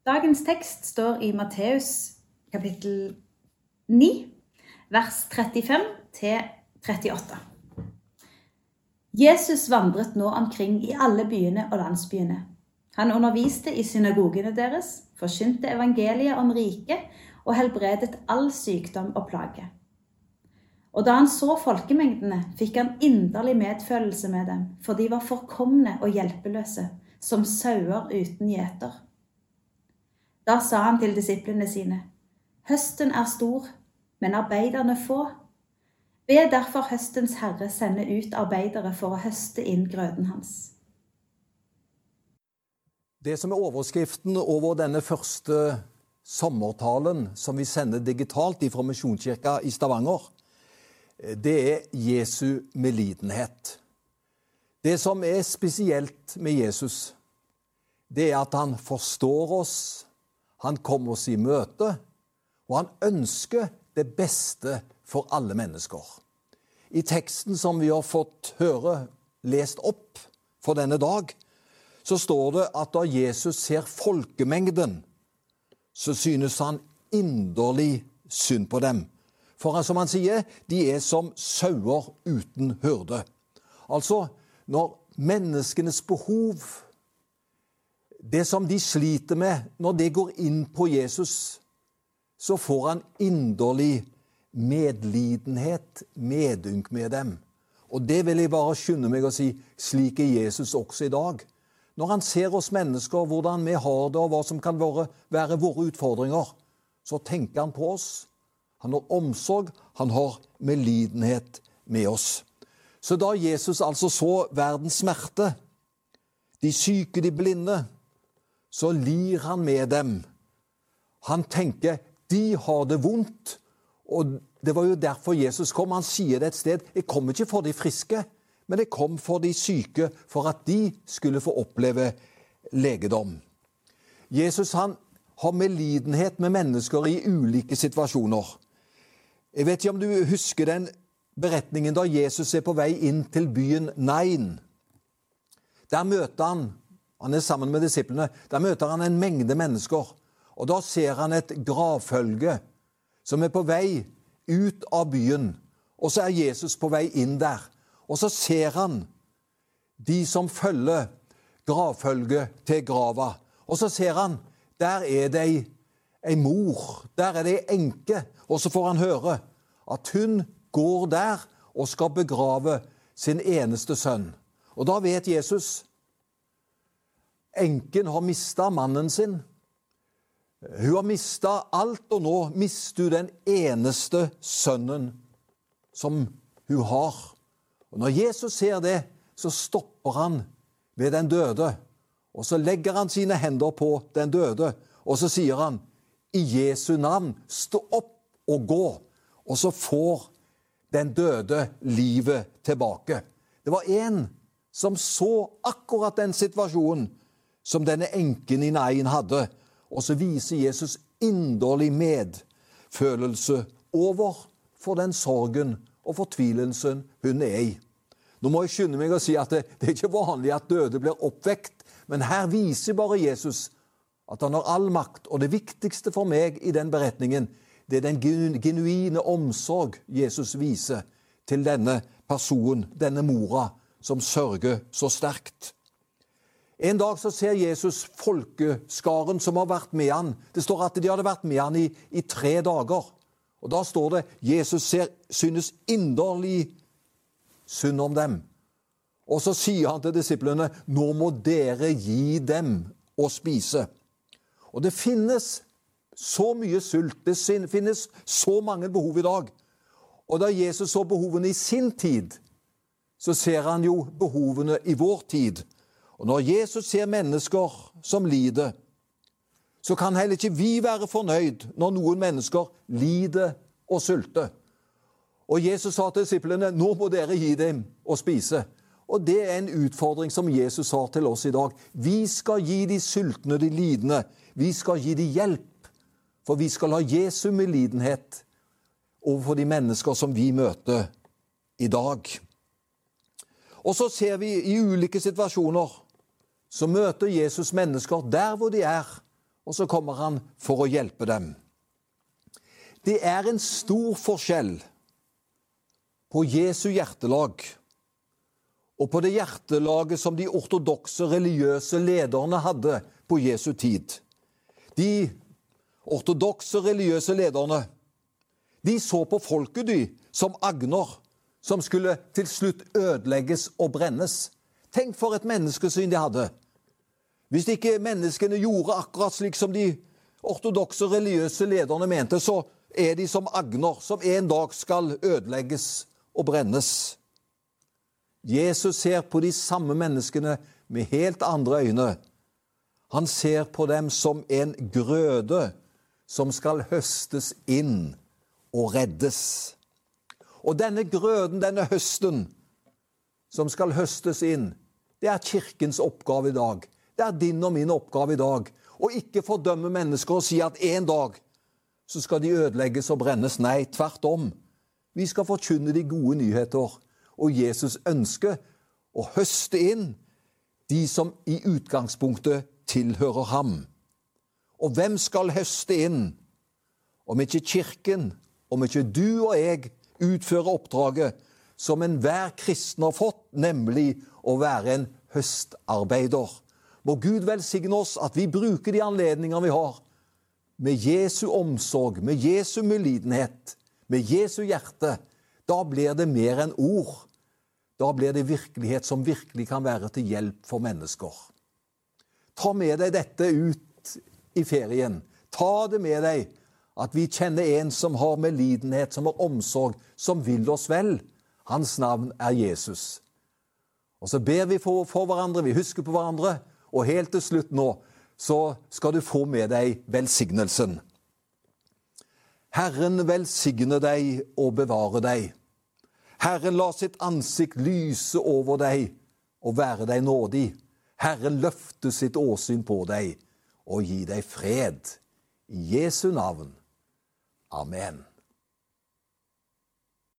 Dagens tekst står i Matteus kapittel 9, vers 35 til 38. Jesus vandret nå omkring i alle byene og landsbyene. Han underviste i synagogene deres, forkynte evangeliet om riket og helbredet all sykdom og plage. Og da han så folkemengdene, fikk han inderlig medfølelse med dem, for de var forkomne og hjelpeløse, som sauer uten gjeter. Da sa han til disiplene sine, Høsten er stor, men arbeiderne få. Be derfor høstens herre sende ut arbeidere for å høste inn grøden hans. Det som er overskriften over denne første sommertalen som vi sender digitalt fra Misjonskirka i Stavanger, det er Jesu medlidenhet. Det som er spesielt med Jesus, det er at han forstår oss, han kommer oss i møte, og han ønsker det beste for alle mennesker. I teksten som vi har fått høre lest opp for denne dag, så står det at da Jesus ser folkemengden, så synes han inderlig synd på dem. For som han sier, de er som sauer uten hyrde. Altså, når menneskenes behov, det som de sliter med, når det går inn på Jesus, så får han inderlig medlidenhet, medynk med dem. Og det vil jeg bare skynde meg å si, slik er Jesus også i dag. Når han ser oss mennesker, hvordan vi har det, og hva som kan være, være våre utfordringer, så tenker han på oss. Han har omsorg, han har medlidenhet med oss. Så da Jesus altså så verdens smerte, de syke, de blinde, så lir han med dem. Han tenker de har det vondt. Og det var jo derfor Jesus kom. Han sier det et sted. Jeg kom ikke for de friske, men jeg kom for de syke, for at de skulle få oppleve legedom. Jesus han har medlidenhet med mennesker i ulike situasjoner. Jeg vet ikke om du husker den beretningen da Jesus er på vei inn til byen Nain. Der møter han han er sammen med disiplene. Der møter han en mengde mennesker. Og da ser han et gravfølge som er på vei ut av byen. Og så er Jesus på vei inn der. Og så ser han de som følger gravfølget til grava. Og så ser han der er det ei, ei mor, der er det ei enke. Og så får han høre at hun går der og skal begrave sin eneste sønn. Og da vet Jesus Enken har mista mannen sin. Hun har mista alt, og nå mister hun den eneste sønnen som hun har. Og Når Jesus ser det, så stopper han ved den døde. Og så legger han sine hender på den døde, og så sier han, i Jesu navn, stå opp og gå. Og så får den døde livet tilbake. Det var en som så akkurat den situasjonen som denne enken i Nain hadde. Og så viser Jesus inderlig medfølelse over for den sorgen og fortvilelsen hun er i. Nå må jeg skynde meg å si at det, det er ikke vanlig at døde blir oppvekt, men her viser bare Jesus at han har all makt. Og det viktigste for meg i den beretningen, det er den genuine omsorg Jesus viser til denne personen, denne mora, som sørger så sterkt. En dag så ser Jesus folkeskaren som har vært med han. Det står at de hadde vært med han i, i tre dager. Og Da står det Jesus ser, synes inderlig synd om dem. Og så sier han til disiplene nå må dere gi dem å spise. Og det finnes så mye sult, det finnes så mange behov i dag. Og da Jesus så behovene i sin tid, så ser han jo behovene i vår tid. Og når Jesus ser mennesker som lider, så kan heller ikke vi være fornøyd når noen mennesker lider og sulter. Og Jesus sa til disiplene nå må dere gi dem å spise. Og det er en utfordring som Jesus har til oss i dag. Vi skal gi de sultne, de lidende. Vi skal gi de hjelp. For vi skal ha Jesu medlidenhet overfor de mennesker som vi møter i dag. Og så ser vi i ulike situasjoner så møter Jesus mennesker der hvor de er, og så kommer han for å hjelpe dem. Det er en stor forskjell på Jesu hjertelag og på det hjertelaget som de ortodokse religiøse lederne hadde på Jesu tid. De ortodokse religiøse lederne de så på folket de som agner som skulle til slutt ødelegges og brennes. Tenk for et menneskesyn de hadde. Hvis ikke menneskene gjorde akkurat slik som de ortodokse religiøse lederne mente, så er de som agner som en dag skal ødelegges og brennes. Jesus ser på de samme menneskene med helt andre øyne. Han ser på dem som en grøde som skal høstes inn og reddes. Og denne grøden, denne høsten, som skal høstes inn, det er kirkens oppgave i dag. Det er din og min oppgave i dag. Å ikke fordømme mennesker og si at en dag så skal de ødelegges og brennes. Nei, tvert om. Vi skal forkynne de gode nyheter. Og Jesus ønsker å høste inn de som i utgangspunktet tilhører ham. Og hvem skal høste inn? Om ikke Kirken, om ikke du og jeg utfører oppdraget som enhver kristen har fått, nemlig å være en høstarbeider. Må Gud velsigne oss at vi bruker de anledninger vi har, med Jesu omsorg, med Jesu medlidenhet, med Jesu hjerte. Da blir det mer enn ord. Da blir det virkelighet som virkelig kan være til hjelp for mennesker. Ta med deg dette ut i ferien. Ta det med deg at vi kjenner en som har medlidenhet, som har omsorg, som vil oss vel. Hans navn er Jesus. Og så ber vi for, for hverandre, vi husker på hverandre. Og helt til slutt nå så skal du få med deg velsignelsen. Herren velsigne deg og bevare deg. Herren la sitt ansikt lyse over deg og være deg nådig. Herren løfte sitt åsyn på deg og gi deg fred. I Jesu navn. Amen.